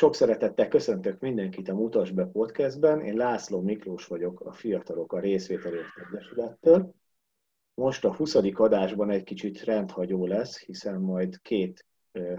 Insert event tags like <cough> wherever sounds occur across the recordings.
Sok szeretettel köszöntök mindenkit a Mutas be podcastben. Én László Miklós vagyok, a Fiatalok a Részvételért Egyesülettől. Most a 20. adásban egy kicsit rendhagyó lesz, hiszen majd két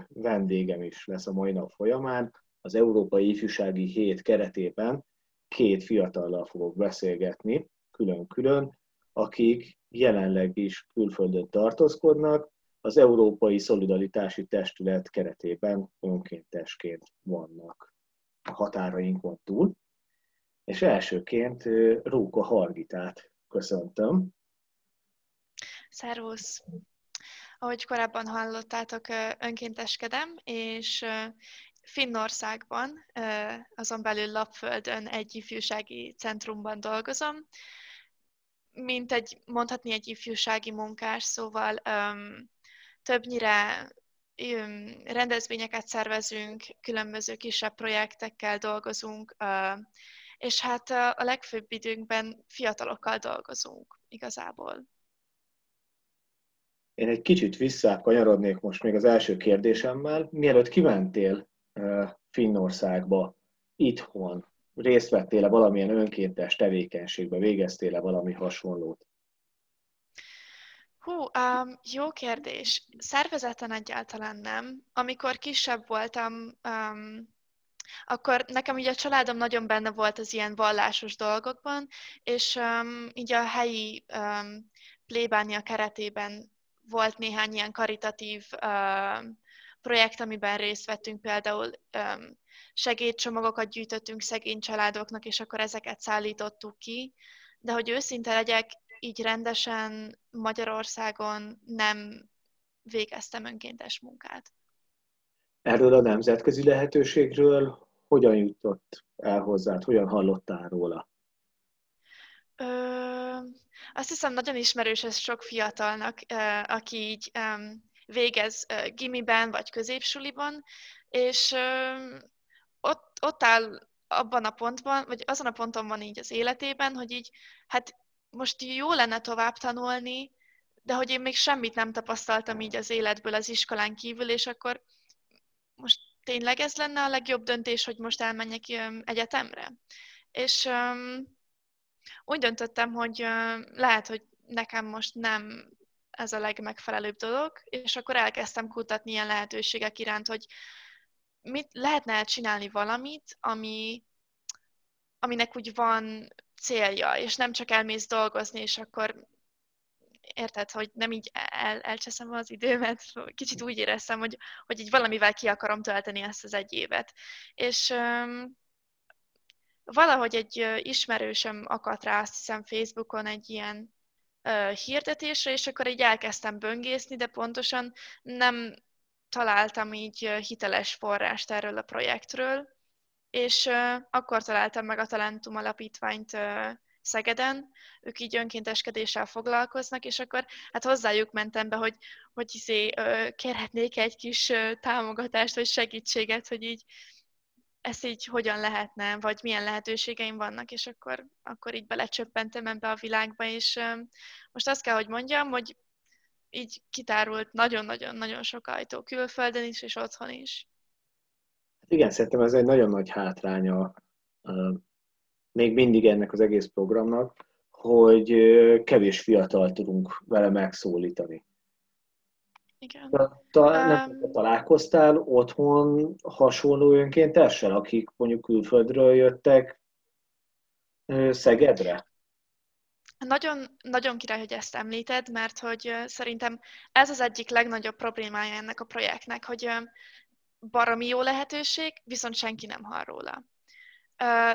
vendégem is lesz a mai nap folyamán. Az Európai Ifjúsági Hét keretében két fiatallal fogok beszélgetni, külön-külön, akik jelenleg is külföldön tartózkodnak, az Európai Szolidaritási Testület keretében önkéntesként vannak a határainkon túl. És elsőként Róka Hargitát köszöntöm. Szervusz! Ahogy korábban hallottátok, önkénteskedem, és Finnországban, azon belül Lapföldön egy ifjúsági centrumban dolgozom, mint egy, mondhatni egy ifjúsági munkás, szóval többnyire rendezvényeket szervezünk, különböző kisebb projektekkel dolgozunk, és hát a legfőbb időnkben fiatalokkal dolgozunk igazából. Én egy kicsit visszakanyarodnék most még az első kérdésemmel. Mielőtt kimentél Finnországba, itthon, részt vettél-e valamilyen önkéntes tevékenységbe, végeztél-e valami hasonlót? Hú, um, jó kérdés. Szervezeten egyáltalán nem. Amikor kisebb voltam, um, akkor nekem ugye a családom nagyon benne volt az ilyen vallásos dolgokban, és um, így a helyi um, plébánia keretében volt néhány ilyen karitatív um, projekt, amiben részt vettünk, például um, segédcsomagokat gyűjtöttünk szegény családoknak, és akkor ezeket szállítottuk ki. De hogy őszinte legyek, így rendesen Magyarországon nem végeztem önkéntes munkát. Erről a nemzetközi lehetőségről hogyan jutott el hozzád, hogyan hallottál róla? Ö, azt hiszem nagyon ismerős ez sok fiatalnak, aki így végez gimiben vagy középsuliban, és ott, ott áll abban a pontban, vagy azon a ponton van így az életében, hogy így, hát most jó lenne tovább tanulni, de hogy én még semmit nem tapasztaltam így az életből az iskolán kívül, és akkor most tényleg ez lenne a legjobb döntés, hogy most elmenjek egyetemre. És um, úgy döntöttem, hogy um, lehet, hogy nekem most nem ez a legmegfelelőbb dolog, és akkor elkezdtem kutatni ilyen lehetőségek iránt, hogy mit lehetne csinálni valamit, ami, aminek úgy van célja, és nem csak elmész dolgozni, és akkor érted, hogy nem így el, elcseszem az időmet, kicsit úgy éreztem, hogy, hogy így valamivel ki akarom tölteni ezt az egy évet. És um, valahogy egy ismerősöm akadt rá, azt hiszem Facebookon egy ilyen uh, hirdetésre, és akkor így elkezdtem böngészni, de pontosan nem találtam így hiteles forrást erről a projektről, és akkor találtam meg a Talentum Alapítványt Szegeden, ők így önkénteskedéssel foglalkoznak, és akkor hát hozzájuk mentem be, hogy, hogy izé, kérhetnék egy kis támogatást, vagy segítséget, hogy így ezt így hogyan lehetne, vagy milyen lehetőségeim vannak, és akkor, akkor így belecsöppentem ebbe a világba, és most azt kell, hogy mondjam, hogy így kitárult nagyon-nagyon-nagyon sok ajtó külföldön is, és otthon is. Igen, szerintem ez egy nagyon nagy hátránya még mindig ennek az egész programnak, hogy kevés fiatal tudunk vele megszólítani. Igen. Ta, nem um, találkoztál otthon hasonló önkéntessel, akik mondjuk külföldről jöttek Szegedre? Nagyon, nagyon király, hogy ezt említed, mert hogy szerintem ez az egyik legnagyobb problémája ennek a projektnek, hogy baromi jó lehetőség, viszont senki nem hall róla.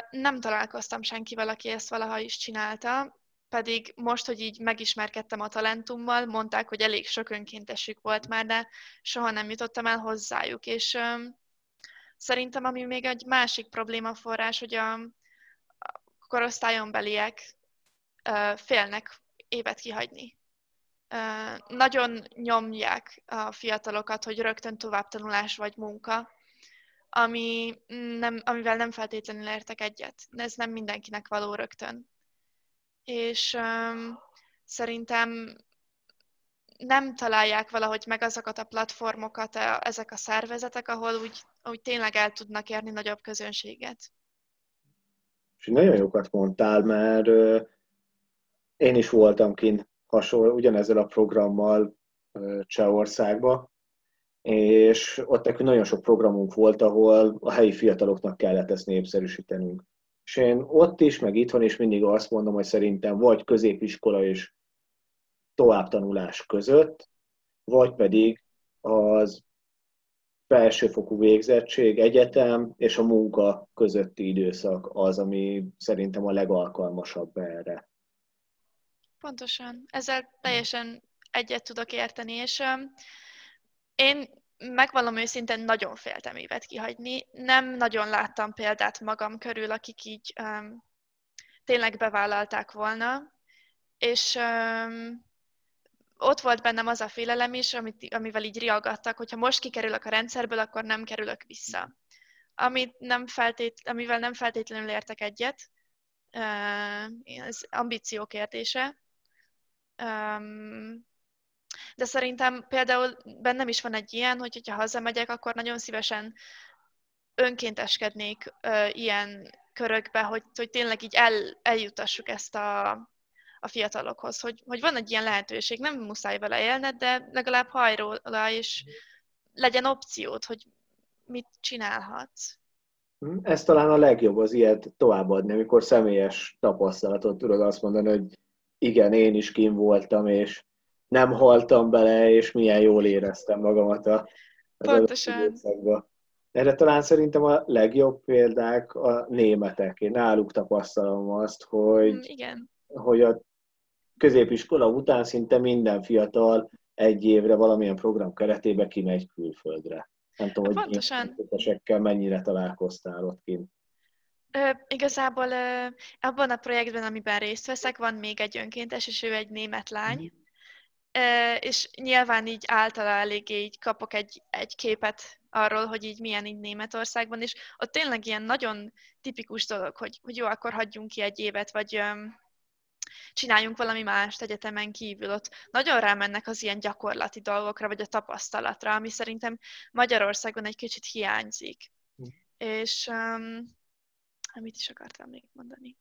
Nem találkoztam senkivel, aki ezt valaha is csinálta, pedig most, hogy így megismerkedtem a talentummal, mondták, hogy elég sok önkéntesük volt már, de soha nem jutottam el hozzájuk, és szerintem ami még egy másik problémaforrás, hogy a korosztályon beliek félnek évet kihagyni nagyon nyomják a fiatalokat, hogy rögtön továbbtanulás vagy munka, ami nem, amivel nem feltétlenül értek egyet. Ez nem mindenkinek való rögtön. És um, szerintem nem találják valahogy meg azokat a platformokat, ezek a szervezetek, ahol úgy, úgy tényleg el tudnak érni nagyobb közönséget. És nagyon jókat mondtál, mert én is voltam kint hasonló, ugyanezzel a programmal Csehországba, és ott nekünk nagyon sok programunk volt, ahol a helyi fiataloknak kellett ezt népszerűsítenünk. És én ott is, meg itthon is mindig azt mondom, hogy szerintem vagy középiskola és továbbtanulás között, vagy pedig az felsőfokú végzettség, egyetem és a munka közötti időszak az, ami szerintem a legalkalmasabb erre. Pontosan. Ezzel teljesen egyet tudok érteni, és um, én megvallom őszintén, nagyon féltem évet kihagyni. Nem nagyon láttam példát magam körül, akik így um, tényleg bevállalták volna, és um, ott volt bennem az a félelem is, amit, amivel így riagadtak, hogyha most kikerülök a rendszerből, akkor nem kerülök vissza. Amit nem feltét, amivel nem feltétlenül értek egyet, az ambíció kérdése. De szerintem például bennem is van egy ilyen, hogy ha hazamegyek, akkor nagyon szívesen önkénteskednék ilyen körökbe, hogy, hogy tényleg így el, eljutassuk ezt a, a fiatalokhoz, hogy, hogy van egy ilyen lehetőség, nem muszáj vele élned, de legalább hajj róla, és legyen opciót, hogy mit csinálhatsz. Hm, ez talán a legjobb az ilyet továbbadni, amikor személyes tapasztalatot tudod azt mondani, hogy igen, én is kim voltam, és nem haltam bele, és milyen jól éreztem magamat a, az Pontosan. Erre talán szerintem a legjobb példák a németek. Én náluk tapasztalom azt, hogy, mm, igen. hogy a középiskola után szinte minden fiatal egy évre valamilyen program keretében kimegy külföldre. Nem tudom, hogy Pontosan. mennyire találkoztál ott kint. Ö, igazából ö, abban a projektben, amiben részt veszek, van még egy önkéntes, és ő egy német lány. Mm. Ö, és nyilván így általa eléggé így kapok egy, egy képet arról, hogy így milyen így Németországban, és ott tényleg ilyen nagyon tipikus dolog, hogy, hogy jó, akkor hagyjunk ki egy évet, vagy ö, csináljunk valami mást egyetemen kívül. Ott nagyon rámennek az ilyen gyakorlati dolgokra, vagy a tapasztalatra, ami szerintem Magyarországon egy kicsit hiányzik. Mm. És um, mit is akartam még mondani?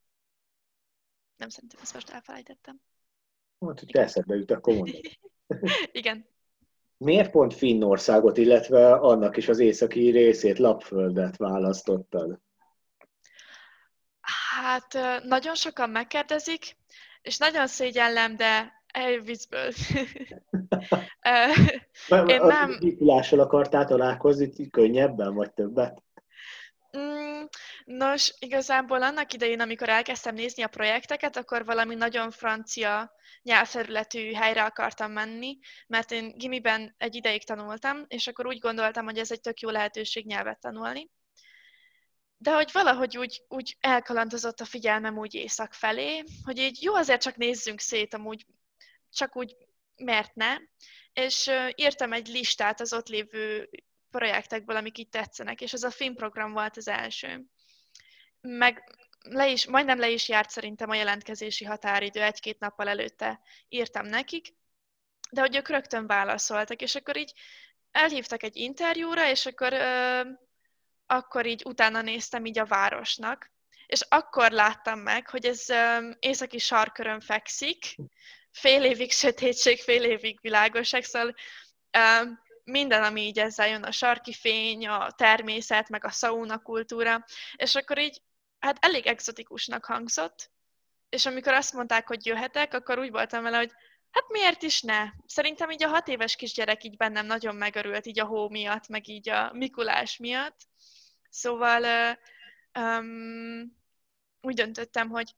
Nem szerintem, ezt most elfelejtettem. Hát, hogy eszedbe jut, akkor mondod. <laughs> Igen. Miért pont Finnországot, illetve annak is az északi részét, Lapföldet választottad? Hát nagyon sokan megkérdezik, és nagyon szégyellem, de elviszből. <laughs> Én nem... A akartál találkozni könnyebben, vagy többet? Mm, nos, igazából annak idején, amikor elkezdtem nézni a projekteket, akkor valami nagyon francia nyelvterületű helyre akartam menni, mert én gimiben egy ideig tanultam, és akkor úgy gondoltam, hogy ez egy tök jó lehetőség nyelvet tanulni. De hogy valahogy úgy, úgy elkalandozott a figyelmem úgy észak felé, hogy így jó, azért csak nézzünk szét, amúgy csak úgy miért ne, és írtam egy listát az ott lévő projektekből, amik itt tetszenek, és ez a filmprogram volt az első. Meg le is, majdnem le is járt szerintem a jelentkezési határidő, egy-két nappal előtte írtam nekik, de hogy ők rögtön válaszoltak, és akkor így elhívtak egy interjúra, és akkor, ö, akkor így utána néztem így a városnak, és akkor láttam meg, hogy ez ö, északi sarkörön fekszik, fél évig sötétség, fél évig világosság, szóval minden, ami így ezzel jön, a sarki fény, a természet, meg a sauna kultúra, és akkor így, hát elég exotikusnak hangzott, és amikor azt mondták, hogy jöhetek, akkor úgy voltam vele, hogy hát miért is ne? Szerintem így a hat éves kisgyerek így bennem nagyon megörült, így a hó miatt, meg így a Mikulás miatt. Szóval um, úgy döntöttem, hogy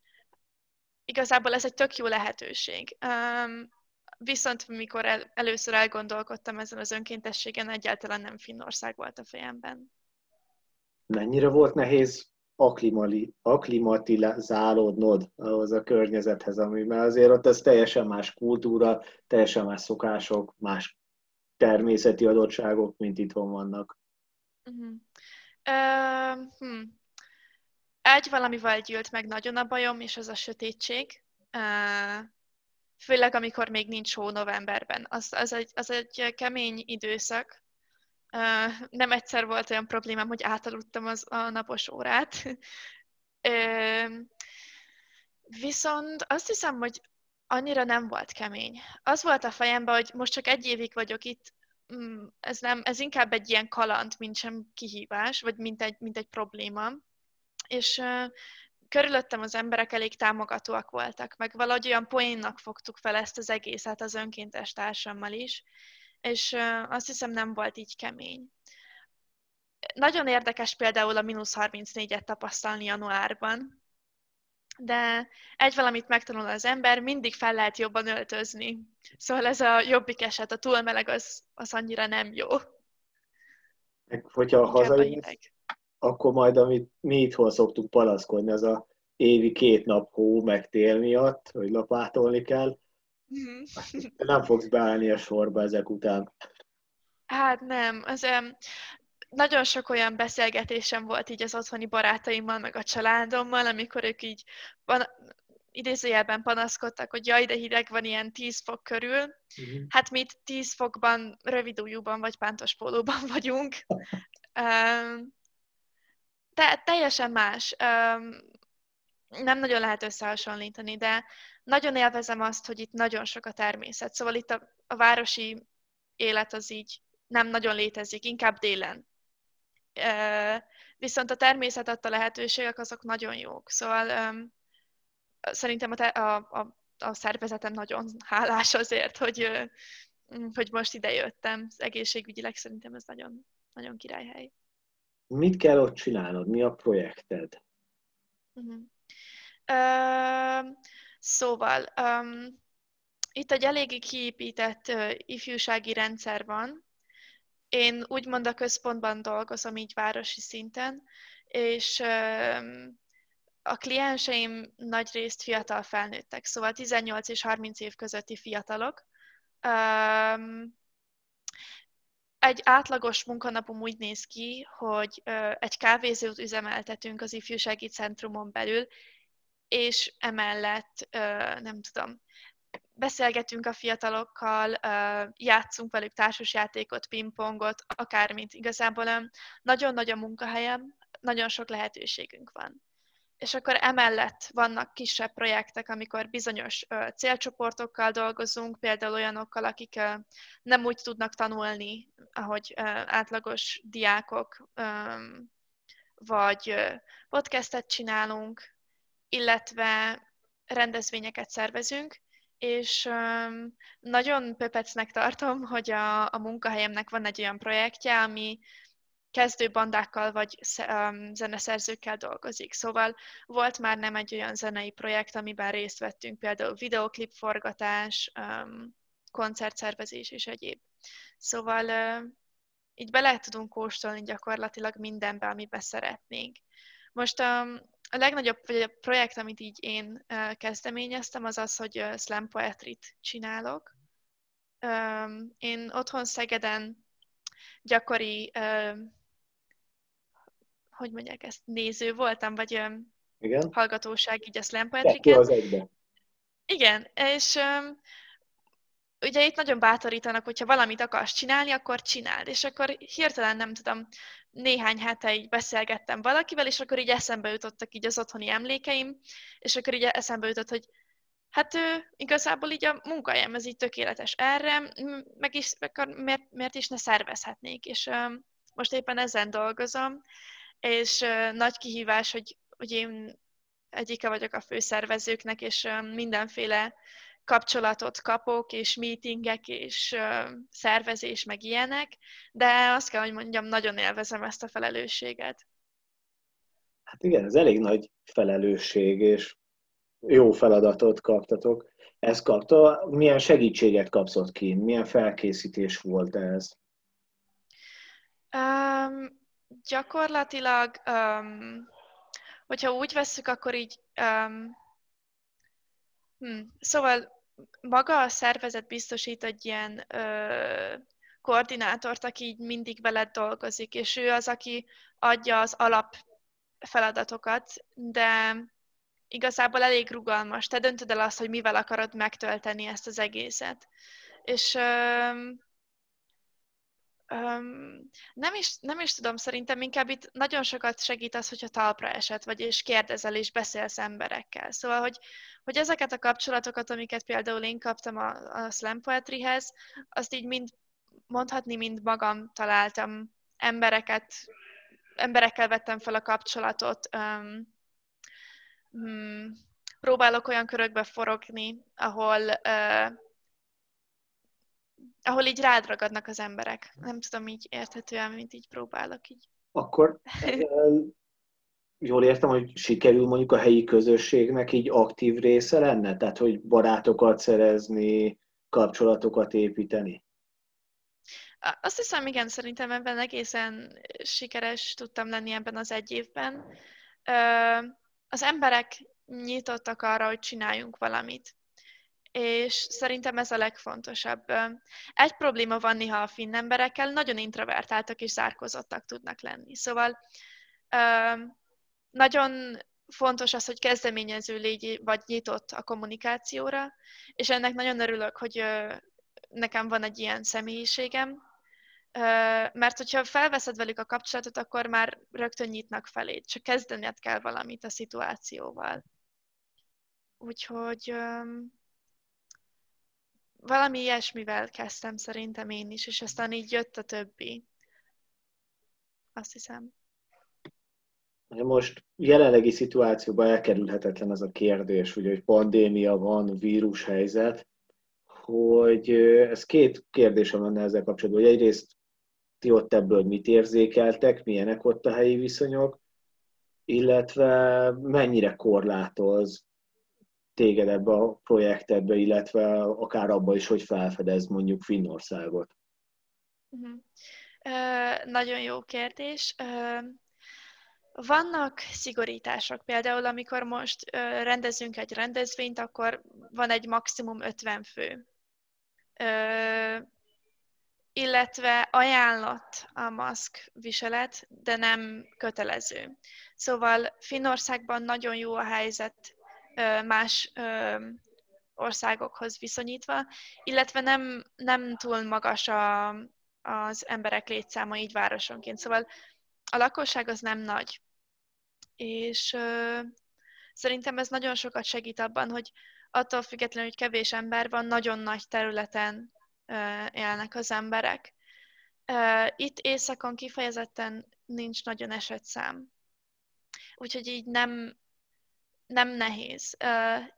igazából ez egy tök jó lehetőség. Um, Viszont mikor el, először elgondolkodtam ezen az önkéntességen, egyáltalán nem Finnország volt a fejemben. Mennyire volt nehéz aklimatizálódnod ahhoz a környezethez, ami, mert azért ott ez teljesen más kultúra, teljesen más szokások, más természeti adottságok, mint itthon vannak. Uh-huh. Uh, hm. Egy valamivel gyűlt meg nagyon a bajom, és az a sötétség. Uh, főleg amikor még nincs hó novemberben. Az, az, egy, az egy kemény időszak. Nem egyszer volt olyan problémám, hogy átaludtam az, a napos órát. Viszont azt hiszem, hogy annyira nem volt kemény. Az volt a fejemben, hogy most csak egy évig vagyok itt, mm, ez, nem, ez inkább egy ilyen kaland, mint sem kihívás, vagy mint egy, mint egy probléma. És körülöttem az emberek elég támogatóak voltak, meg valahogy olyan poénnak fogtuk fel ezt az egészet az önkéntes társammal is, és azt hiszem nem volt így kemény. Nagyon érdekes például a mínusz 34-et tapasztalni januárban, de egy valamit megtanul az ember, mindig fel lehet jobban öltözni. Szóval ez a jobbik eset, a túlmeleg az, az annyira nem jó. Hogyha hazajössz, akkor majd, amit mi itthon szoktuk palaszkodni, az a évi két nap hó meg tél miatt, hogy lapátolni kell, mm. nem fogsz beállni a sorba ezek után. Hát nem, az, nagyon sok olyan beszélgetésem volt így az otthoni barátaimmal, meg a családommal, amikor ők így van, idézőjelben panaszkodtak, hogy jaj, de hideg van ilyen 10 fok körül. Uh-huh. Hát mi 10 fokban, rövidújúban vagy pántos pólóban vagyunk. <laughs> Um, te, teljesen más. Nem nagyon lehet összehasonlítani, de nagyon élvezem azt, hogy itt nagyon sok a természet. Szóval itt a, a városi élet az így nem nagyon létezik, inkább délen. Viszont a természet adta lehetőségek azok nagyon jók. Szóval szerintem a, te, a, a, a szervezetem nagyon hálás azért, hogy, hogy most ide jöttem. Az egészségügyileg szerintem ez nagyon, nagyon királyhely. Mit kell ott csinálnod? Mi a projekted? Uh-huh. Uh, szóval, um, itt egy eléggé kiépített uh, ifjúsági rendszer van, én úgymond a központban dolgozom így városi szinten, és a klienseim nagy részt fiatal felnőttek, szóval 18 és 30 év közötti fiatalok. Egy átlagos munkanapom úgy néz ki, hogy egy kávézót üzemeltetünk az ifjúsági centrumon belül, és emellett, nem tudom, beszélgetünk a fiatalokkal, játszunk velük társasjátékot, pingpongot, akármit. Igazából nagyon-nagy a munkahelyem, nagyon sok lehetőségünk van. És akkor emellett vannak kisebb projektek, amikor bizonyos célcsoportokkal dolgozunk, például olyanokkal, akik nem úgy tudnak tanulni, ahogy átlagos diákok, vagy podcastet csinálunk, illetve rendezvényeket szervezünk, és nagyon pöpecnek tartom, hogy a, a munkahelyemnek van egy olyan projektje, ami kezdő bandákkal vagy zeneszerzőkkel dolgozik. Szóval volt már nem egy olyan zenei projekt, amiben részt vettünk, például videoklip forgatás, koncertszervezés és egyéb. Szóval így bele tudunk kóstolni gyakorlatilag mindenbe, amiben szeretnénk. Most a legnagyobb vagy a projekt, amit így én kezdeményeztem, az az, hogy slam poetry-t csinálok. Én otthon Szegeden gyakori, hogy mondják ezt, néző voltam, vagy Igen. hallgatóság így a slam poetry az egyben. Igen, és ugye itt nagyon bátorítanak, hogyha valamit akarsz csinálni, akkor csináld. És akkor hirtelen nem tudom, néhány hete így beszélgettem valakivel, és akkor így eszembe jutottak így az otthoni emlékeim, és akkor így eszembe jutott, hogy hát ő, igazából így a munkahelyem ez így tökéletes erre, meg is, akkor miért, miért is ne szervezhetnék, és uh, most éppen ezen dolgozom, és nagy kihívás, hogy, hogy én egyike vagyok a főszervezőknek, és mindenféle kapcsolatot kapok, és meetingek, és szervezés, meg ilyenek, de azt kell, hogy mondjam, nagyon élvezem ezt a felelősséget. Hát igen, ez elég nagy felelősség, és jó feladatot kaptatok. Ezt kapta, milyen segítséget kapszott ki? Milyen felkészítés volt ez? Um, gyakorlatilag, um, hogyha úgy vesszük, akkor így um, Hmm. Szóval maga a szervezet biztosít egy ilyen ö, koordinátort, aki így mindig veled dolgozik, és ő az, aki adja az alap feladatokat, de igazából elég rugalmas. Te döntöd el azt, hogy mivel akarod megtölteni ezt az egészet. És um, um, nem, is, nem is tudom, szerintem inkább itt nagyon sokat segít az, hogyha talpra esett, vagy és kérdezel és beszélsz emberekkel. Szóval, hogy, hogy ezeket a kapcsolatokat, amiket például én kaptam a, a slam poetryhez, azt így mind mondhatni, mind magam találtam embereket, emberekkel vettem fel a kapcsolatot, um, um, próbálok olyan körökbe forogni, ahol uh, ahol így rád ragadnak az emberek. Nem tudom így érthetően, mint így próbálok így. Akkor <laughs> jól értem, hogy sikerül mondjuk a helyi közösségnek így aktív része lenne? Tehát, hogy barátokat szerezni, kapcsolatokat építeni? Azt hiszem, igen, szerintem ebben egészen sikeres tudtam lenni ebben az egy évben. Az emberek nyitottak arra, hogy csináljunk valamit. És szerintem ez a legfontosabb. Egy probléma van néha a finn emberekkel, nagyon introvertáltak és zárkozottak tudnak lenni. Szóval nagyon fontos az, hogy kezdeményező légy, vagy nyitott a kommunikációra, és ennek nagyon örülök, hogy nekem van egy ilyen személyiségem, mert hogyha felveszed velük a kapcsolatot, akkor már rögtön nyitnak felé, csak kezdened kell valamit a szituációval. Úgyhogy valami ilyesmivel kezdtem szerintem én is, és aztán így jött a többi. Azt hiszem. Most jelenlegi szituációban elkerülhetetlen az a kérdés, ugye, hogy pandémia van, vírushelyzet, hogy ez két kérdésem lenne ezzel kapcsolatban, hogy egyrészt ti ott ebből mit érzékeltek, milyenek ott a helyi viszonyok, illetve mennyire korlátoz téged ebbe a projektedbe, illetve akár abba is, hogy felfedez mondjuk Finnországot? Uh-huh. Uh, nagyon jó kérdés. Uh, vannak szigorítások, például amikor most uh, rendezünk egy rendezvényt, akkor van egy maximum 50 fő. Illetve ajánlott a maszk viselet, de nem kötelező. Szóval Finnországban nagyon jó a helyzet más országokhoz viszonyítva, illetve nem, nem túl magas a, az emberek létszáma így városonként. Szóval a lakosság az nem nagy. És ö, szerintem ez nagyon sokat segít abban, hogy attól függetlenül, hogy kevés ember van, nagyon nagy területen ö, élnek az emberek. Ö, itt északon kifejezetten nincs nagyon esetszám. Úgyhogy így nem, nem nehéz.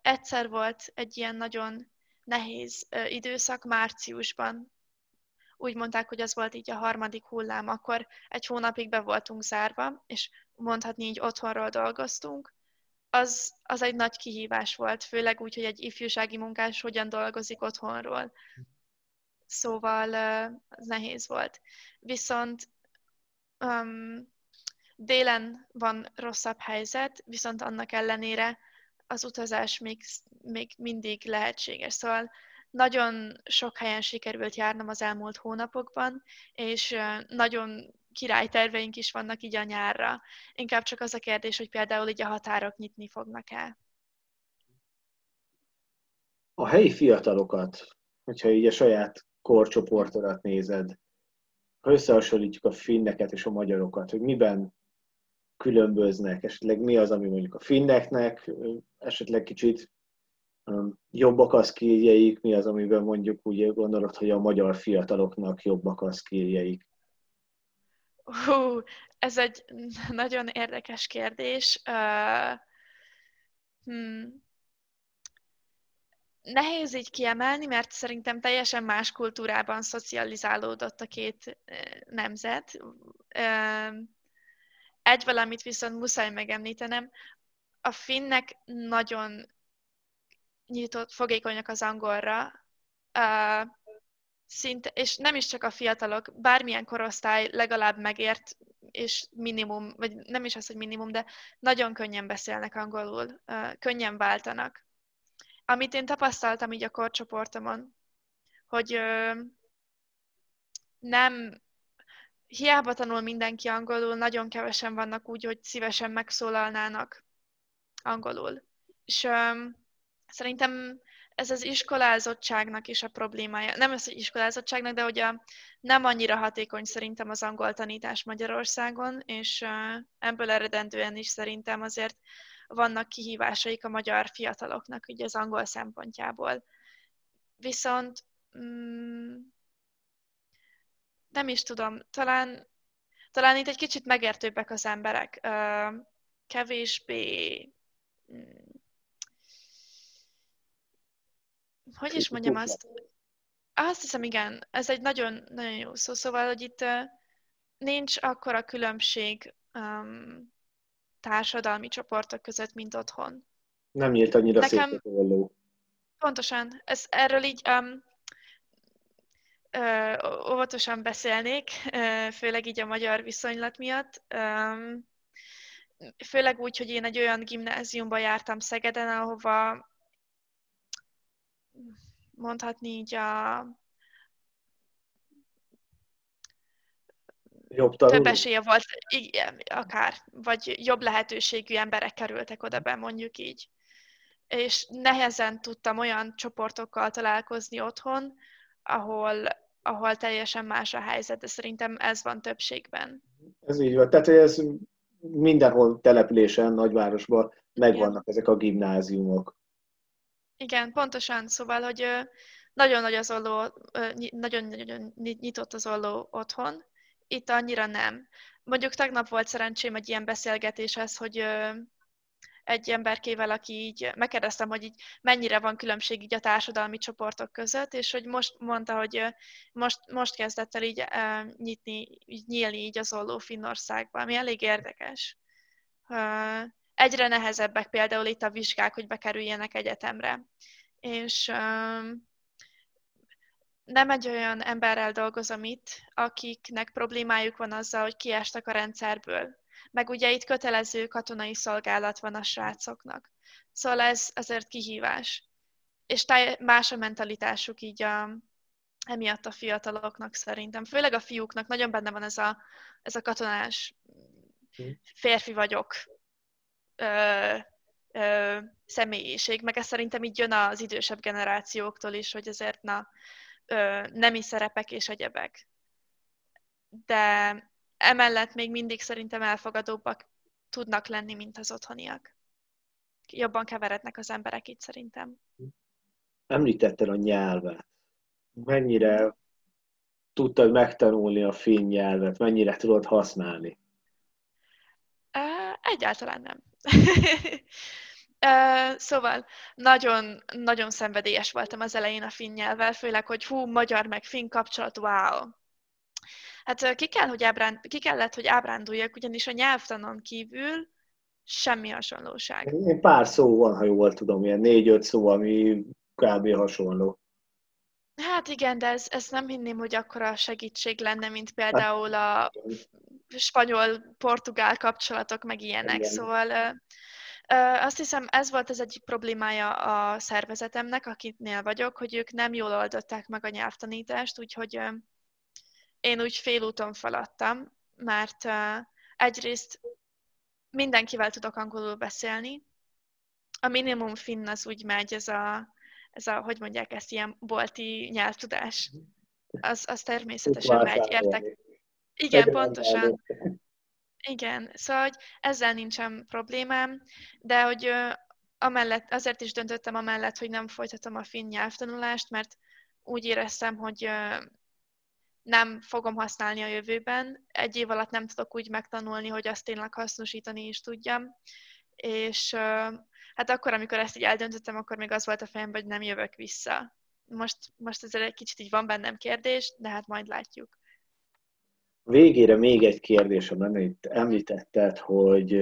Egyszer volt egy ilyen nagyon nehéz időszak márciusban. Úgy mondták, hogy az volt így a harmadik hullám, akkor egy hónapig be voltunk zárva, és mondhatni így otthonról dolgoztunk. Az, az egy nagy kihívás volt, főleg úgy, hogy egy ifjúsági munkás hogyan dolgozik otthonról. Szóval az nehéz volt. Viszont um, Délen van rosszabb helyzet, viszont annak ellenére az utazás még, még mindig lehetséges. Szóval nagyon sok helyen sikerült járnom az elmúlt hónapokban, és nagyon királyterveink is vannak így a nyárra. Inkább csak az a kérdés, hogy például így a határok nyitni fognak el. A helyi fiatalokat, hogyha így a saját korcsoportodat nézed, ha összehasonlítjuk a finneket és a magyarokat, hogy miben különböznek, esetleg mi az, ami mondjuk a finneknek esetleg kicsit jobbak a skilljeik, mi az, amiben mondjuk úgy gondolod, hogy a magyar fiataloknak jobbak a skilljeik? Hú, ez egy nagyon érdekes kérdés. Uh, hmm. Nehéz így kiemelni, mert szerintem teljesen más kultúrában szocializálódott a két nemzet. Uh, egy valamit viszont muszáj megemlítenem, a finnek nagyon nyitott, fogékonyak az angolra, uh, szinte, és nem is csak a fiatalok, bármilyen korosztály legalább megért, és minimum, vagy nem is az, hogy minimum, de nagyon könnyen beszélnek angolul, uh, könnyen váltanak. Amit én tapasztaltam így a korcsoportomon, hogy uh, nem hiába tanul mindenki angolul, nagyon kevesen vannak úgy, hogy szívesen megszólalnának angolul. És um, szerintem ez az iskolázottságnak is a problémája. Nem az iskolázottságnak, de hogy a, nem annyira hatékony szerintem az angol tanítás Magyarországon, és uh, ebből eredendően is szerintem azért vannak kihívásaik a magyar fiataloknak ugye az angol szempontjából. Viszont mm, nem is tudom, talán, talán itt egy kicsit megértőbbek az emberek. Kevésbé mm, hogy is mondjam azt? Azt hiszem, igen, ez egy nagyon, nagyon jó szó. Szóval, hogy itt nincs akkora különbség um, társadalmi csoportok között, mint otthon. Nem nyílt annyira Nekem... szét Pontosan. Ez, erről így um, ö, óvatosan beszélnék, ö, főleg így a magyar viszonylat miatt. Um, főleg úgy, hogy én egy olyan gimnáziumba jártam Szegeden, ahova mondhatni így a jobb tanuló. több esélye volt, igen, akár, vagy jobb lehetőségű emberek kerültek oda be, mondjuk így. És nehezen tudtam olyan csoportokkal találkozni otthon, ahol, ahol teljesen más a helyzet, de szerintem ez van többségben. Ez így van. Tehát ez mindenhol településen, nagyvárosban megvannak ezek a gimnáziumok. Igen, pontosan. Szóval, hogy nagyon nagy az olló, nagyon, nagyon nyitott az olló otthon, itt annyira nem. Mondjuk tegnap volt szerencsém egy ilyen beszélgetéshez, hogy egy emberkével, aki így megkérdeztem, hogy így mennyire van különbség így a társadalmi csoportok között, és hogy most mondta, hogy most, most kezdett el így nyitni, így nyílni így az olló Finnországban, ami elég érdekes. Egyre nehezebbek például itt a vizsgák, hogy bekerüljenek egyetemre. És nem egy olyan emberrel dolgozom itt, akiknek problémájuk van azzal, hogy kiestek a rendszerből. Meg ugye itt kötelező katonai szolgálat van a srácoknak. Szóval ez azért kihívás. És más a mentalitásuk így a, emiatt a fiataloknak szerintem. Főleg a fiúknak nagyon benne van ez a, ez a katonás férfi vagyok ö, ö, személyiség, meg ez szerintem így jön az idősebb generációktól is, hogy azért na, ö, nemi szerepek és egyebek. De emellett még mindig szerintem elfogadóbbak tudnak lenni, mint az otthoniak. Jobban keverednek az emberek itt szerintem. Említetted a nyelvet. Mennyire tudtad megtanulni a finn nyelvet? Mennyire tudod használni? Egyáltalán nem. <laughs> Uh, szóval nagyon, nagyon szenvedélyes voltam az elején a finn nyelvvel, főleg, hogy hú, magyar meg finn kapcsolat, wow. Hát ki, kell, hogy ábránd, ki kellett, hogy ábránduljak, ugyanis a nyelvtanon kívül semmi hasonlóság. Én pár szó van, ha jól tudom, ilyen négy-öt szó, ami kb. hasonló. Hát igen, de ez, ez nem hinném, hogy akkora segítség lenne, mint például a spanyol-portugál kapcsolatok, meg ilyenek. Igen. Szóval azt hiszem, ez volt az egyik problémája a szervezetemnek, akiknél vagyok, hogy ők nem jól oldották meg a nyelvtanítást, úgyhogy én úgy félúton feladtam, mert egyrészt mindenkivel tudok angolul beszélni, a minimum finn az úgy megy, ez a, ez a hogy mondják ezt, ilyen bolti nyelvtudás. Az, az természetesen megy, értek. Igen, pontosan. Igen, szóval hogy ezzel nincsen problémám, de hogy amellett, azért is döntöttem amellett, hogy nem folytatom a finn nyelvtanulást, mert úgy éreztem, hogy nem fogom használni a jövőben. Egy év alatt nem tudok úgy megtanulni, hogy azt tényleg hasznosítani is tudjam. És hát akkor, amikor ezt így eldöntöttem, akkor még az volt a fejemben, hogy nem jövök vissza. Most, most ezzel egy kicsit így van bennem kérdés, de hát majd látjuk. Végére még egy kérdésem lenne, itt említetted, hogy,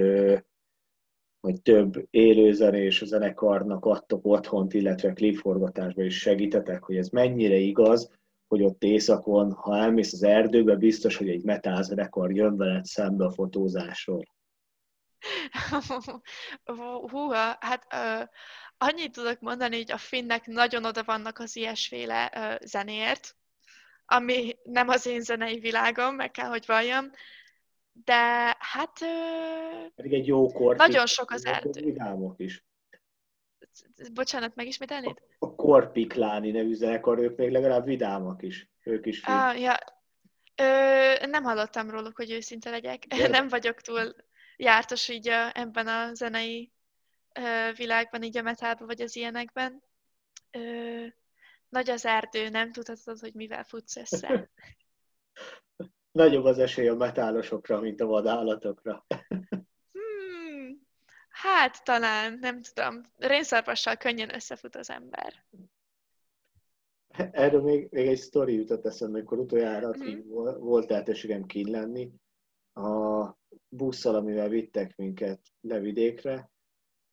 hogy több élőzenés zenekarnak adtok otthont, illetve klipforgatásba is segítetek, hogy ez mennyire igaz, hogy ott éjszakon, ha elmész az erdőbe, biztos, hogy egy metal zenekar jön veled szembe a fotózásról. <laughs> Húha, hát uh, annyit tudok mondani, hogy a finnek nagyon oda vannak az ilyesféle uh, zenéért, ami nem az én zenei világom, meg kell, hogy valljam, de hát... Pedig egy jó kort nagyon sok az erdő. Vidámok is. Bocsánat, megismételnéd? A Korpikláni nevű zenekar, ők még legalább vidámak is. Ők is Ah, ja. Ö, nem hallottam róluk, hogy őszinte legyek. De... <laughs> Nem vagyok túl jártos így a, ebben a zenei ö, világban, így a metalban vagy az ilyenekben. Ö, nagy az erdő, nem tudhatod, hogy mivel futsz össze. <laughs> <laughs> Nagyobb az esély a metálosokra, mint a vadállatokra. Hát talán, nem tudom. Rénszarvassal könnyen összefut az ember. Erről még, még egy sztori jutott eszembe, amikor utoljára mm. volt lehetőségem kín lenni. A busszal, amivel vittek minket levidékre,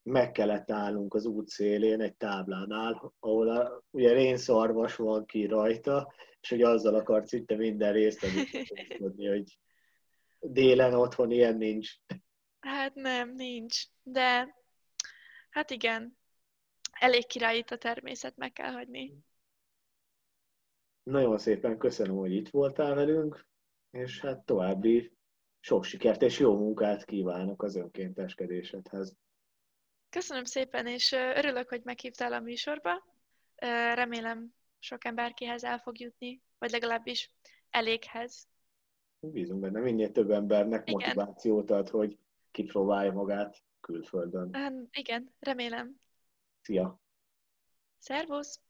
meg kellett állnunk az út szélén egy táblánál, ahol a, ugye rénszarvas van ki rajta, és hogy azzal akart szinte minden részt adni, hogy délen otthon ilyen nincs. Hát nem, nincs. De hát igen, elég király itt a természet, meg kell hagyni. Nagyon szépen köszönöm, hogy itt voltál velünk, és hát további sok sikert és jó munkát kívánok az önkénteskedésedhez. Köszönöm szépen, és örülök, hogy meghívtál a műsorba. Remélem sok emberkihez el fog jutni, vagy legalábbis eléghez. Bízunk benne, minél több embernek igen. motivációt ad, hogy kipróbálja magát külföldön. Igen, remélem. Szia! Szervusz!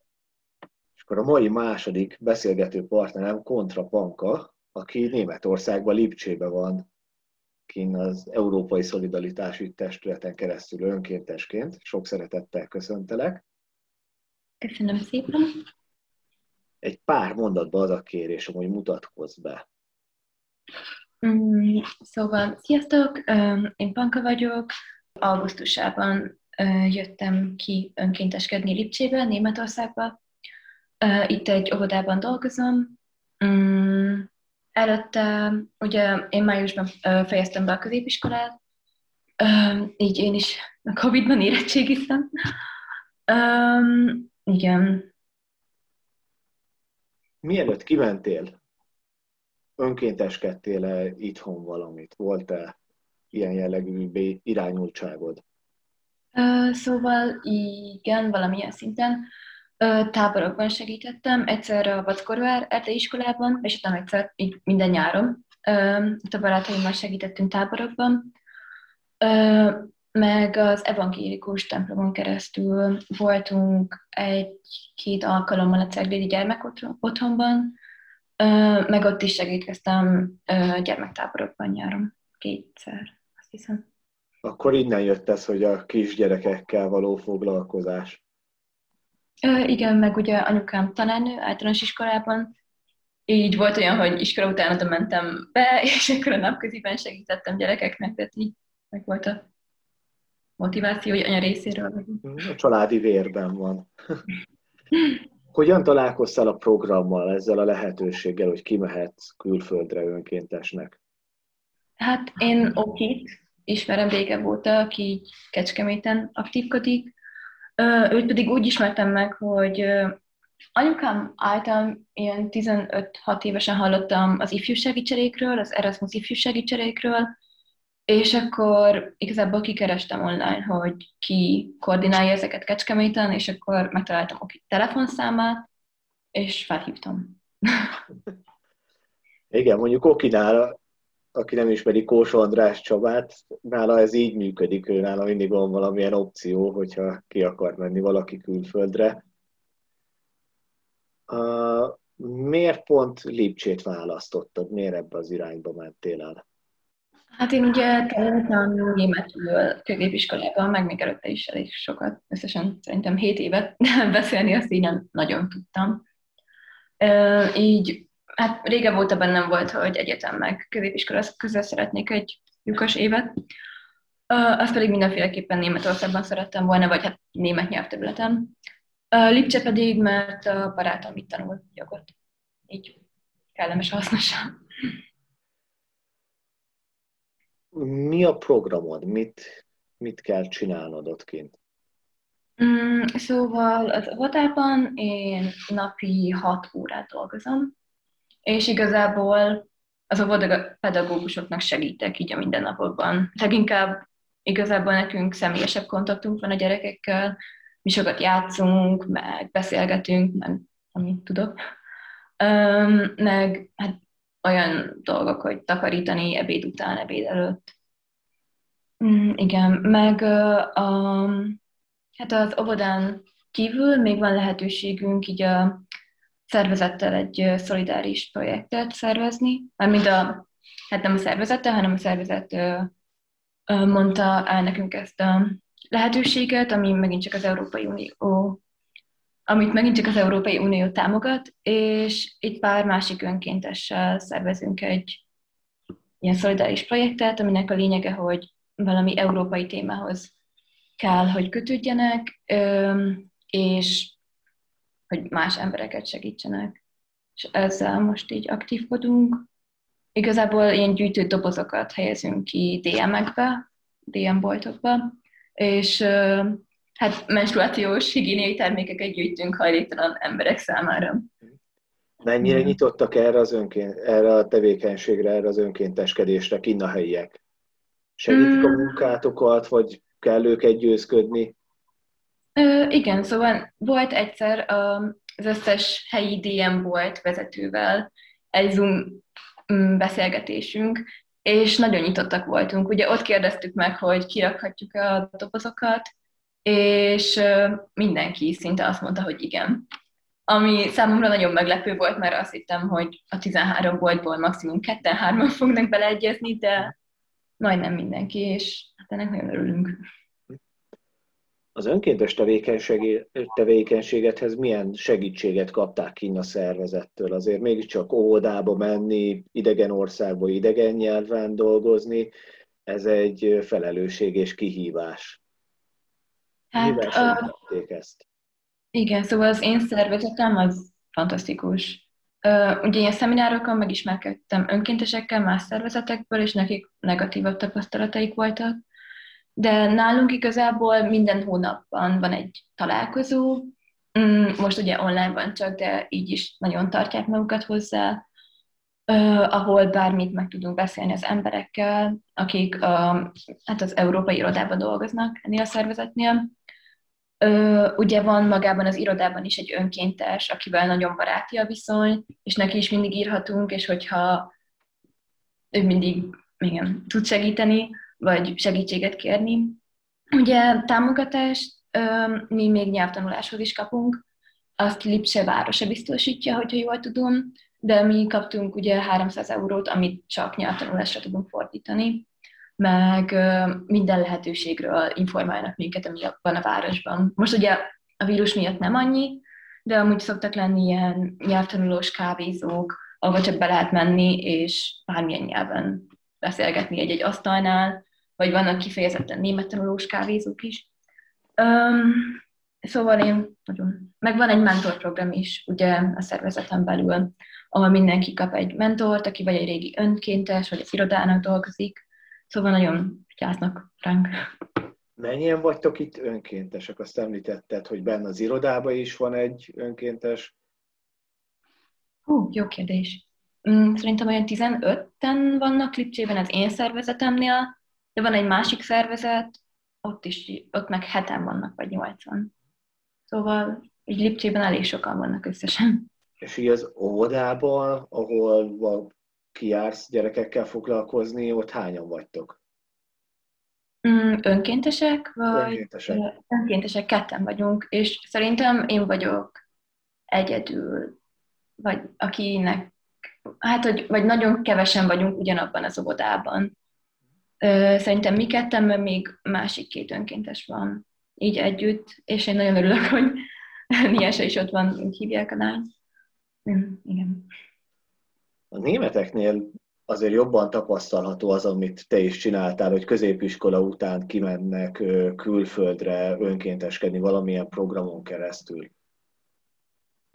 És akkor a mai második beszélgető partnerem Kontra Panka, aki Németországban, Lipcsébe van kint az Európai Szolidaritási Testületen keresztül önkéntesként. Sok szeretettel köszöntelek. Köszönöm szépen. Egy pár mondatban az a kérés, hogy mutatkozz be. Mm, szóval, sziasztok, én Panka vagyok. Augusztusában jöttem ki önkénteskedni Lipcsébe, Németországba. Itt egy óvodában dolgozom. Mm, Előtte, ugye én májusban fejeztem be a középiskolát, így én is a Covid-ban érettségiztem. Igen. Mielőtt kimentél, önkénteskedtél-e itthon valamit? Volt-e ilyen jellegű irányultságod? Szóval igen, valamilyen szinten táborokban segítettem, egyszer a Vackorvár erdei iskolában, és utána egyszer minden nyáron. Itt a barátaimmal segítettünk táborokban, meg az evangélikus templomon keresztül voltunk egy-két alkalommal a Ceglédi gyermek otthonban, meg ott is segítkeztem gyermektáborokban nyáron kétszer, azt hiszem. Akkor innen jött ez, hogy a kisgyerekekkel való foglalkozás. Ö, igen, meg ugye anyukám tanárnő általános iskolában, így volt olyan, hogy iskola után oda mentem be, <laughs> és akkor a napköziben segítettem gyerekeknek, tehát így meg volt a motiváció, hogy anya részéről. A családi vérben van. <laughs> Hogyan találkoztál a programmal, ezzel a lehetőséggel, hogy kimehetsz külföldre önkéntesnek? Hát én Okit ismerem régebb óta, aki Kecskeméten aktívkodik, Őt pedig úgy ismertem meg, hogy anyukám által ilyen 15-6 évesen hallottam az ifjúsági cserékről, az Erasmus ifjúsági cserékről, és akkor igazából kikerestem online, hogy ki koordinálja ezeket Kecskeméten, és akkor megtaláltam a telefonszámát, és felhívtam. <laughs> Igen, mondjuk Okinál aki nem ismeri Kós András Csabát, nála ez így működik, ő nála mindig van valamilyen opció, hogyha ki akar menni valaki külföldre. Uh, miért pont Lipcsét választottad? Miért ebbe az irányba mentél el? Hát én ugye tanultam németül középiskolában, meg még előtte is elég sokat, összesen szerintem 7 évet <laughs> beszélni, azt így nem nagyon tudtam. Uh, így hát régebb óta bennem volt, hogy egyetem meg középiskola közül szeretnék egy lyukas évet. Uh, azt pedig mindenféleképpen Németországban szerettem volna, vagy hát német nyelvterületen. Uh, Lipcse pedig, mert a barátom itt tanul jogot. Így kellemes, hasznosan. Mi a programod? Mit, mit kell csinálnod ott kint? Mm, szóval az avatárban én napi 6 órát dolgozom, és igazából az pedagógusoknak segítek így a mindennapokban. Leginkább igazából nekünk személyesebb kontaktunk van a gyerekekkel, mi sokat játszunk, meg beszélgetünk, meg amit tudok. Meg hát olyan dolgok, hogy takarítani ebéd után, ebéd előtt. Mm, igen, meg a, hát az óvodán kívül még van lehetőségünk így a szervezettel egy szolidáris projektet szervezni, mármint a, hát nem a szervezettel, hanem a szervezet mondta el nekünk ezt a lehetőséget, ami megint csak az Európai Unió amit megint csak az Európai Unió támogat, és itt pár másik önkéntessel szervezünk egy ilyen szolidáris projektet, aminek a lényege, hogy valami európai témához kell, hogy kötődjenek, és hogy más embereket segítsenek. És ezzel most így aktívkodunk. Igazából ilyen gyűjtő dobozokat helyezünk ki DM-ekbe, DM boltokba, és hát menstruációs higiéniai termékeket gyűjtünk hajléktalan emberek számára. Mennyire nyitottak erre, az önként, erre a tevékenységre, erre az önkénteskedésre kinn a helyiek? Segítik mm. a munkátokat, vagy kell őket győzködni? Ö, igen, szóval volt egyszer az összes helyi DM volt vezetővel egy Zoom mm, beszélgetésünk, és nagyon nyitottak voltunk. Ugye ott kérdeztük meg, hogy kirakhatjuk a dobozokat, és mindenki szinte azt mondta, hogy igen. Ami számomra nagyon meglepő volt, mert azt hittem, hogy a 13 boltból maximum ketten-hárman fognak beleegyezni, de majdnem mindenki, és hát ennek nagyon örülünk. Az önkéntes tevékenységethez milyen segítséget kapták ki a szervezettől? Azért mégiscsak óvodába menni, idegen országba, idegen nyelven dolgozni, ez egy felelősség és kihívás. Hát, Mivel uh, ezt? Igen, szóval az én szervezetem az fantasztikus. Ugye ilyen szeminárokon megismerkedtem önkéntesekkel más szervezetekből, és nekik negatívabb tapasztalataik voltak, de nálunk igazából minden hónapban van egy találkozó, mm, most ugye online van csak, de így is nagyon tartják magukat hozzá, ahol bármit meg tudunk beszélni az emberekkel, akik uh, hát az európai irodában dolgoznak ennél a szervezetnél, Ö, ugye van magában az irodában is egy önkéntes, akivel nagyon baráti a viszony, és neki is mindig írhatunk, és hogyha ő mindig igen, tud segíteni, vagy segítséget kérni. Ugye támogatást ö, mi még nyelvtanuláshoz is kapunk, azt Lipse városa biztosítja, hogyha jól tudom, de mi kaptunk ugye 300 eurót, amit csak nyelvtanulásra tudunk fordítani meg minden lehetőségről informálnak minket, ami van a városban. Most ugye a vírus miatt nem annyi, de amúgy szoktak lenni ilyen nyelvtanulós kávézók, ahol csak be lehet menni, és bármilyen nyelven beszélgetni egy-egy asztalnál, vagy vannak kifejezetten német tanulós kávézók is. Um, szóval én nagyon... Meg van egy mentorprogram is, ugye a szervezeten belül, ahol mindenki kap egy mentort, aki vagy egy régi önkéntes, vagy az irodának dolgozik, Szóval nagyon vigyáznak ránk. Mennyien vagytok itt önkéntesek? Azt említetted, hogy benne az irodában is van egy önkéntes. Hú, jó kérdés. Mm, szerintem olyan 15-en vannak Lipcsében az én szervezetemnél, de van egy másik szervezet, ott is, ott meg heten vannak, vagy 80. Szóval így Lipcsében elég sokan vannak összesen. És így az óvodában, ahol kijársz gyerekekkel foglalkozni, ott hányan vagytok? Mm, önkéntesek, vagy önkéntesek. önkéntesek ketten vagyunk, és szerintem én vagyok egyedül, vagy akinek, hát, hogy, vagy nagyon kevesen vagyunk ugyanabban az óvodában. Szerintem mi ketten, mert még másik két önkéntes van így együtt, és én nagyon örülök, hogy <laughs> Niesa is ott van, úgy hívják a lány. Igen. A németeknél azért jobban tapasztalható az, amit te is csináltál, hogy középiskola után kimennek külföldre önkénteskedni valamilyen programon keresztül.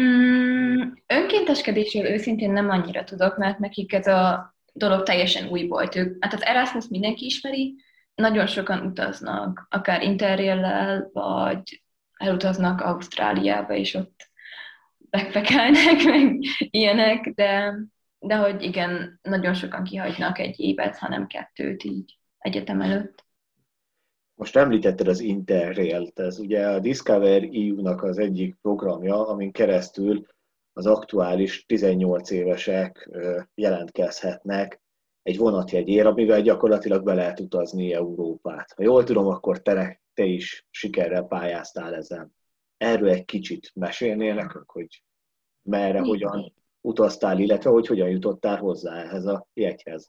Mm, önkénteskedésről őszintén nem annyira tudok, mert nekik ez a dolog teljesen új volt. Ők, hát az Erasmus mindenki ismeri, nagyon sokan utaznak, akár interrail vagy elutaznak Ausztráliába, és ott backpackelnek, meg ilyenek, de de hogy igen, nagyon sokan kihagynak egy évet, hanem kettőt így egyetem előtt. Most említetted az Interrail-t, ez ugye a Discover EU-nak az egyik programja, amin keresztül az aktuális 18 évesek jelentkezhetnek egy vonatjegyért, amivel gyakorlatilag be lehet utazni Európát. Ha jól tudom, akkor te, te is sikerrel pályáztál ezen. Erről egy kicsit mesélnél nekünk, hogy merre, hogyan utaztál, illetve hogy hogyan jutottál hozzá ehhez a jegyhez.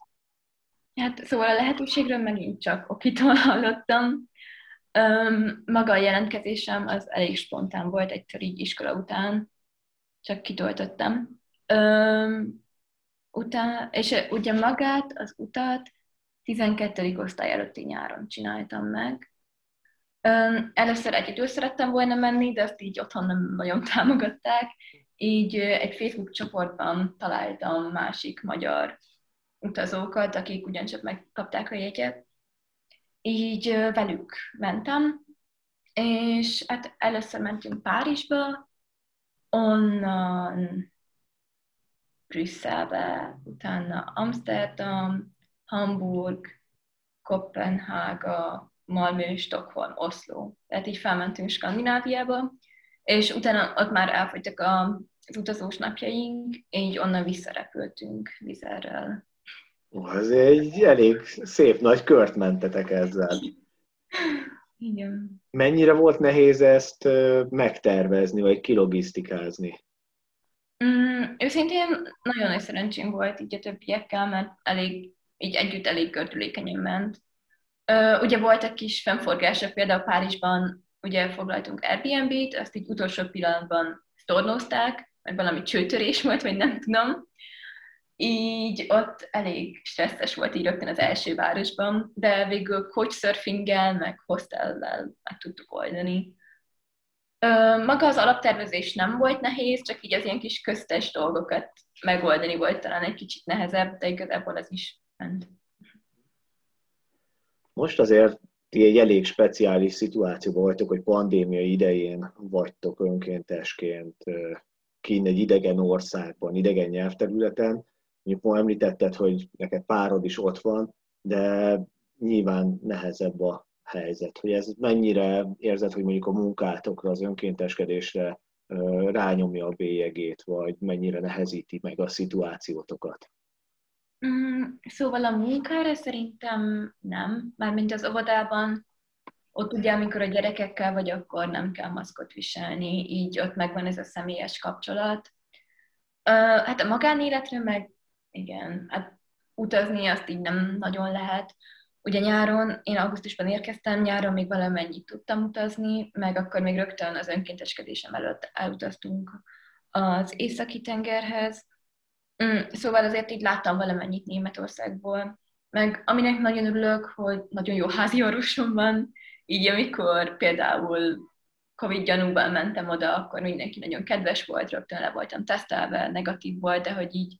Hát szóval a lehetőségről megint csak okitól hallottam. Öm, maga a jelentkezésem az elég spontán volt egyszer így iskola után, csak kitöltöttem. Öm, után, és ugye magát, az utat 12. osztály előtti nyáron csináltam meg. Öm, először egyedül szerettem volna menni, de azt így otthon nem nagyon támogatták. Így egy Facebook csoportban találtam másik magyar utazókat, akik ugyancsak megkapták a jegyet. Így velük mentem, és hát először mentünk Párizsba, onnan Brüsszelbe, utána Amsterdam, Hamburg, Kopenhága, Malmö, Stockholm, Oslo. Tehát így felmentünk Skandináviába, és utána ott már elfogytak a, az utazós napjaink, így onnan visszarepültünk vizerrel ez egy elég szép nagy kört mentetek ezzel. Igen. Mennyire volt nehéz ezt megtervezni, vagy kilogisztikázni? Mm, őszintén nagyon nagy szerencsém volt így a többiekkel, mert elég, így együtt elég gördülékenyen ment. Ö, ugye voltak kis fennforgások, például Párizsban ugye foglaltunk Airbnb-t, azt így utolsó pillanatban tornozták, mert valami csőtörés volt, vagy nem tudom így ott elég stresszes volt így rögtön az első városban, de végül couchsurfinggel, meg hostellel meg tudtuk oldani. Maga az alaptervezés nem volt nehéz, csak így az ilyen kis köztes dolgokat megoldani volt talán egy kicsit nehezebb, de igazából ez is ment. Most azért ti egy elég speciális szituációban vagytok, hogy pandémia idején vagytok önkéntesként kín egy idegen országban, idegen nyelvterületen, Mondjuk ma említetted, hogy neked párod is ott van, de nyilván nehezebb a helyzet. Hogy ez mennyire érzed, hogy mondjuk a munkátokra, az önkénteskedésre rányomja a bélyegét, vagy mennyire nehezíti meg a szituációtokat? Mm, szóval a munkára szerintem nem, mármint az óvodában, ott ugye, amikor a gyerekekkel vagy, akkor nem kell maszkot viselni, így ott megvan ez a személyes kapcsolat. Uh, hát a magánéletre meg igen, hát utazni azt így nem nagyon lehet. Ugye nyáron, én augusztusban érkeztem, nyáron még valamennyit tudtam utazni, meg akkor még rögtön az önkénteskedésem előtt elutaztunk az északi tengerhez. Mm, szóval azért így láttam valamennyit Németországból. Meg aminek nagyon örülök, hogy nagyon jó házi orvosom van, így amikor például Covid gyanúban mentem oda, akkor mindenki nagyon kedves volt, rögtön le voltam tesztelve, negatív volt, de hogy így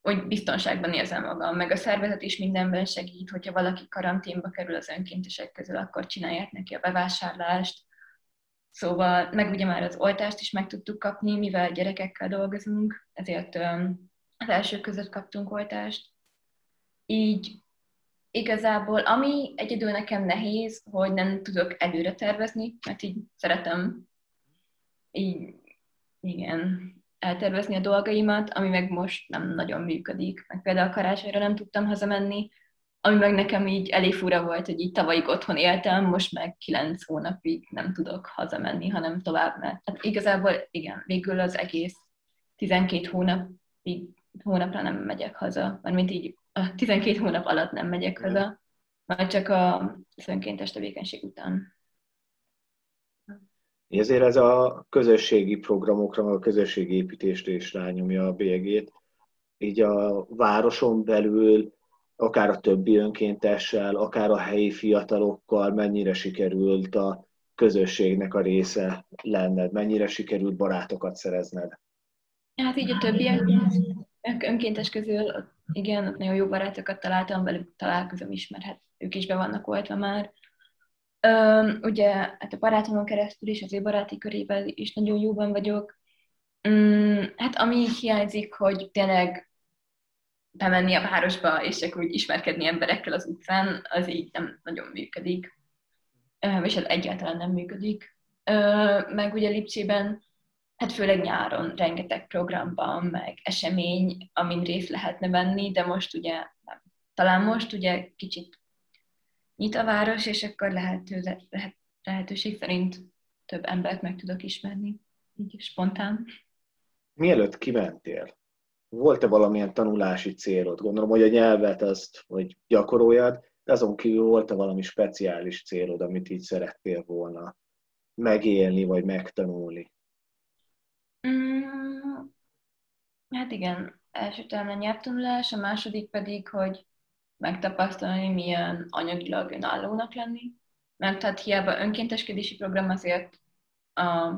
hogy biztonságban érzem magam, meg a szervezet is mindenben segít, hogyha valaki karanténba kerül az önkéntesek közül, akkor csinálják neki a bevásárlást. Szóval, meg ugye már az oltást is meg tudtuk kapni, mivel gyerekekkel dolgozunk, ezért az első között kaptunk oltást. Így igazából, ami egyedül nekem nehéz, hogy nem tudok előre tervezni, mert így szeretem így, igen, eltervezni a dolgaimat, ami meg most nem nagyon működik. Meg például karácsonyra nem tudtam hazamenni, ami meg nekem így elég fura volt, hogy így tavalyig otthon éltem, most meg kilenc hónapig nem tudok hazamenni, hanem tovább, mert hát igazából igen, végül az egész 12 hónapig, hónapra nem megyek haza, mert mint így a 12 hónap alatt nem megyek haza, majd csak a önkéntes tevékenység után. Ezért ez a közösségi programokra, a közösségi építésre is rányomja a bélyegét. Így a városon belül, akár a többi önkéntessel, akár a helyi fiatalokkal mennyire sikerült a közösségnek a része lenned, mennyire sikerült barátokat szerezned? Hát így a többi önkéntes közül, igen, nagyon jó barátokat találtam, velük találkozom is, mert hát ők is be vannak oltva már. Um, ugye hát a barátomon keresztül is, az ő baráti körével is nagyon jóban vagyok. Um, hát ami hiányzik, hogy tényleg bemenni a városba, és csak úgy ismerkedni emberekkel az utcán, az így nem nagyon működik. és ez egyáltalán nem működik. Meg ugye Lipcsében, hát főleg nyáron rengeteg programban, meg esemény, amin részt lehetne venni, de most ugye nem. Talán most ugye kicsit nyit a város, és akkor lehető, lehet, lehetőség szerint több embert meg tudok ismerni, így spontán. Mielőtt kimentél, volt-e valamilyen tanulási célod? Gondolom, hogy a nyelvet azt, hogy gyakoroljad, de azon kívül volt-e valami speciális célod, amit így szerettél volna megélni, vagy megtanulni? Mm, hát igen, első talán a nyelvtanulás, a második pedig, hogy megtapasztalni, milyen anyagilag önállónak lenni. Mert tehát hiába önkénteskedési program azért a,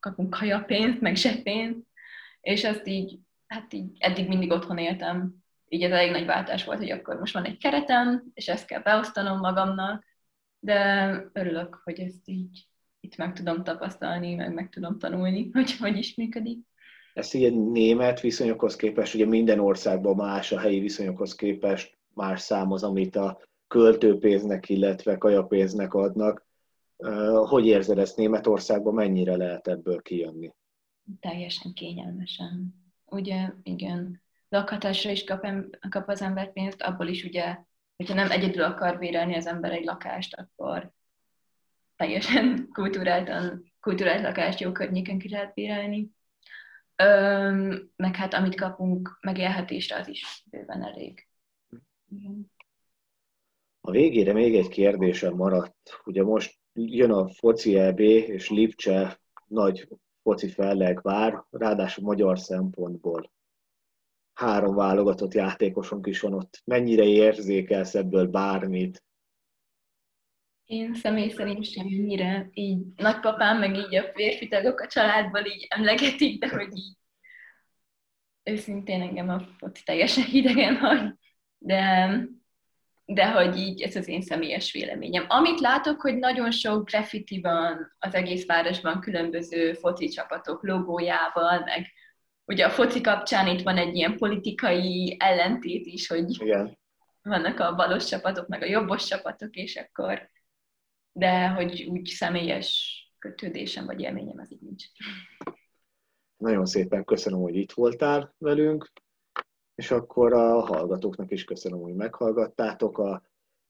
kapunk kajapénzt, meg zsebpénzt, és azt így, hát így eddig mindig otthon éltem. Így ez elég nagy váltás volt, hogy akkor most van egy keretem, és ezt kell beosztanom magamnak, de örülök, hogy ezt így itt meg tudom tapasztalni, meg meg tudom tanulni, <laughs> hogy hogy is működik. Ezt ilyen német viszonyokhoz képest, ugye minden országban más a helyi viszonyokhoz képest más szám az, amit a költőpénznek, illetve kajapénznek adnak. Hogy érzed ezt Németországban, mennyire lehet ebből kijönni? Teljesen kényelmesen. Ugye, igen, lakhatásra is kap, kap az ember pénzt, abból is ugye, hogyha nem egyedül akar bérelni az ember egy lakást, akkor teljesen <laughs> kultúráltan, kultúrált lakást jó környéken ki lehet bérelni. Öm, meg hát amit kapunk megélhetésre, az is bőven elég. A végére még egy kérdésem maradt. Ugye most jön a foci EB, és Lipcse nagy foci felleg vár, ráadásul magyar szempontból. Három válogatott játékosunk is van ott. Mennyire érzékelsz ebből bármit? Én személy szerint semmire. Így nagypapám, meg így a férfi tagok a családból így emlegetik, de hogy így őszintén engem a foci teljesen hidegen hagy. De de hogy így ez az én személyes véleményem. Amit látok, hogy nagyon sok graffiti van az egész városban különböző foci csapatok logójával, meg ugye a foci kapcsán itt van egy ilyen politikai ellentét is, hogy Igen. vannak a balos csapatok, meg a jobbos csapatok, és akkor de hogy úgy személyes kötődésem vagy élményem az így nincs. Nagyon szépen köszönöm, hogy itt voltál velünk és akkor a hallgatóknak is köszönöm, hogy meghallgattátok a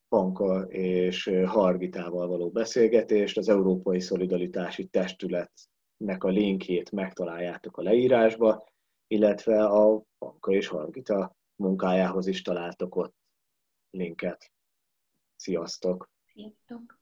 Panka és Hargitával való beszélgetést. Az Európai Szolidaritási Testületnek a linkjét megtaláljátok a leírásba, illetve a Panka és Hargita munkájához is találtok ott linket. Sziasztok! Sziasztok!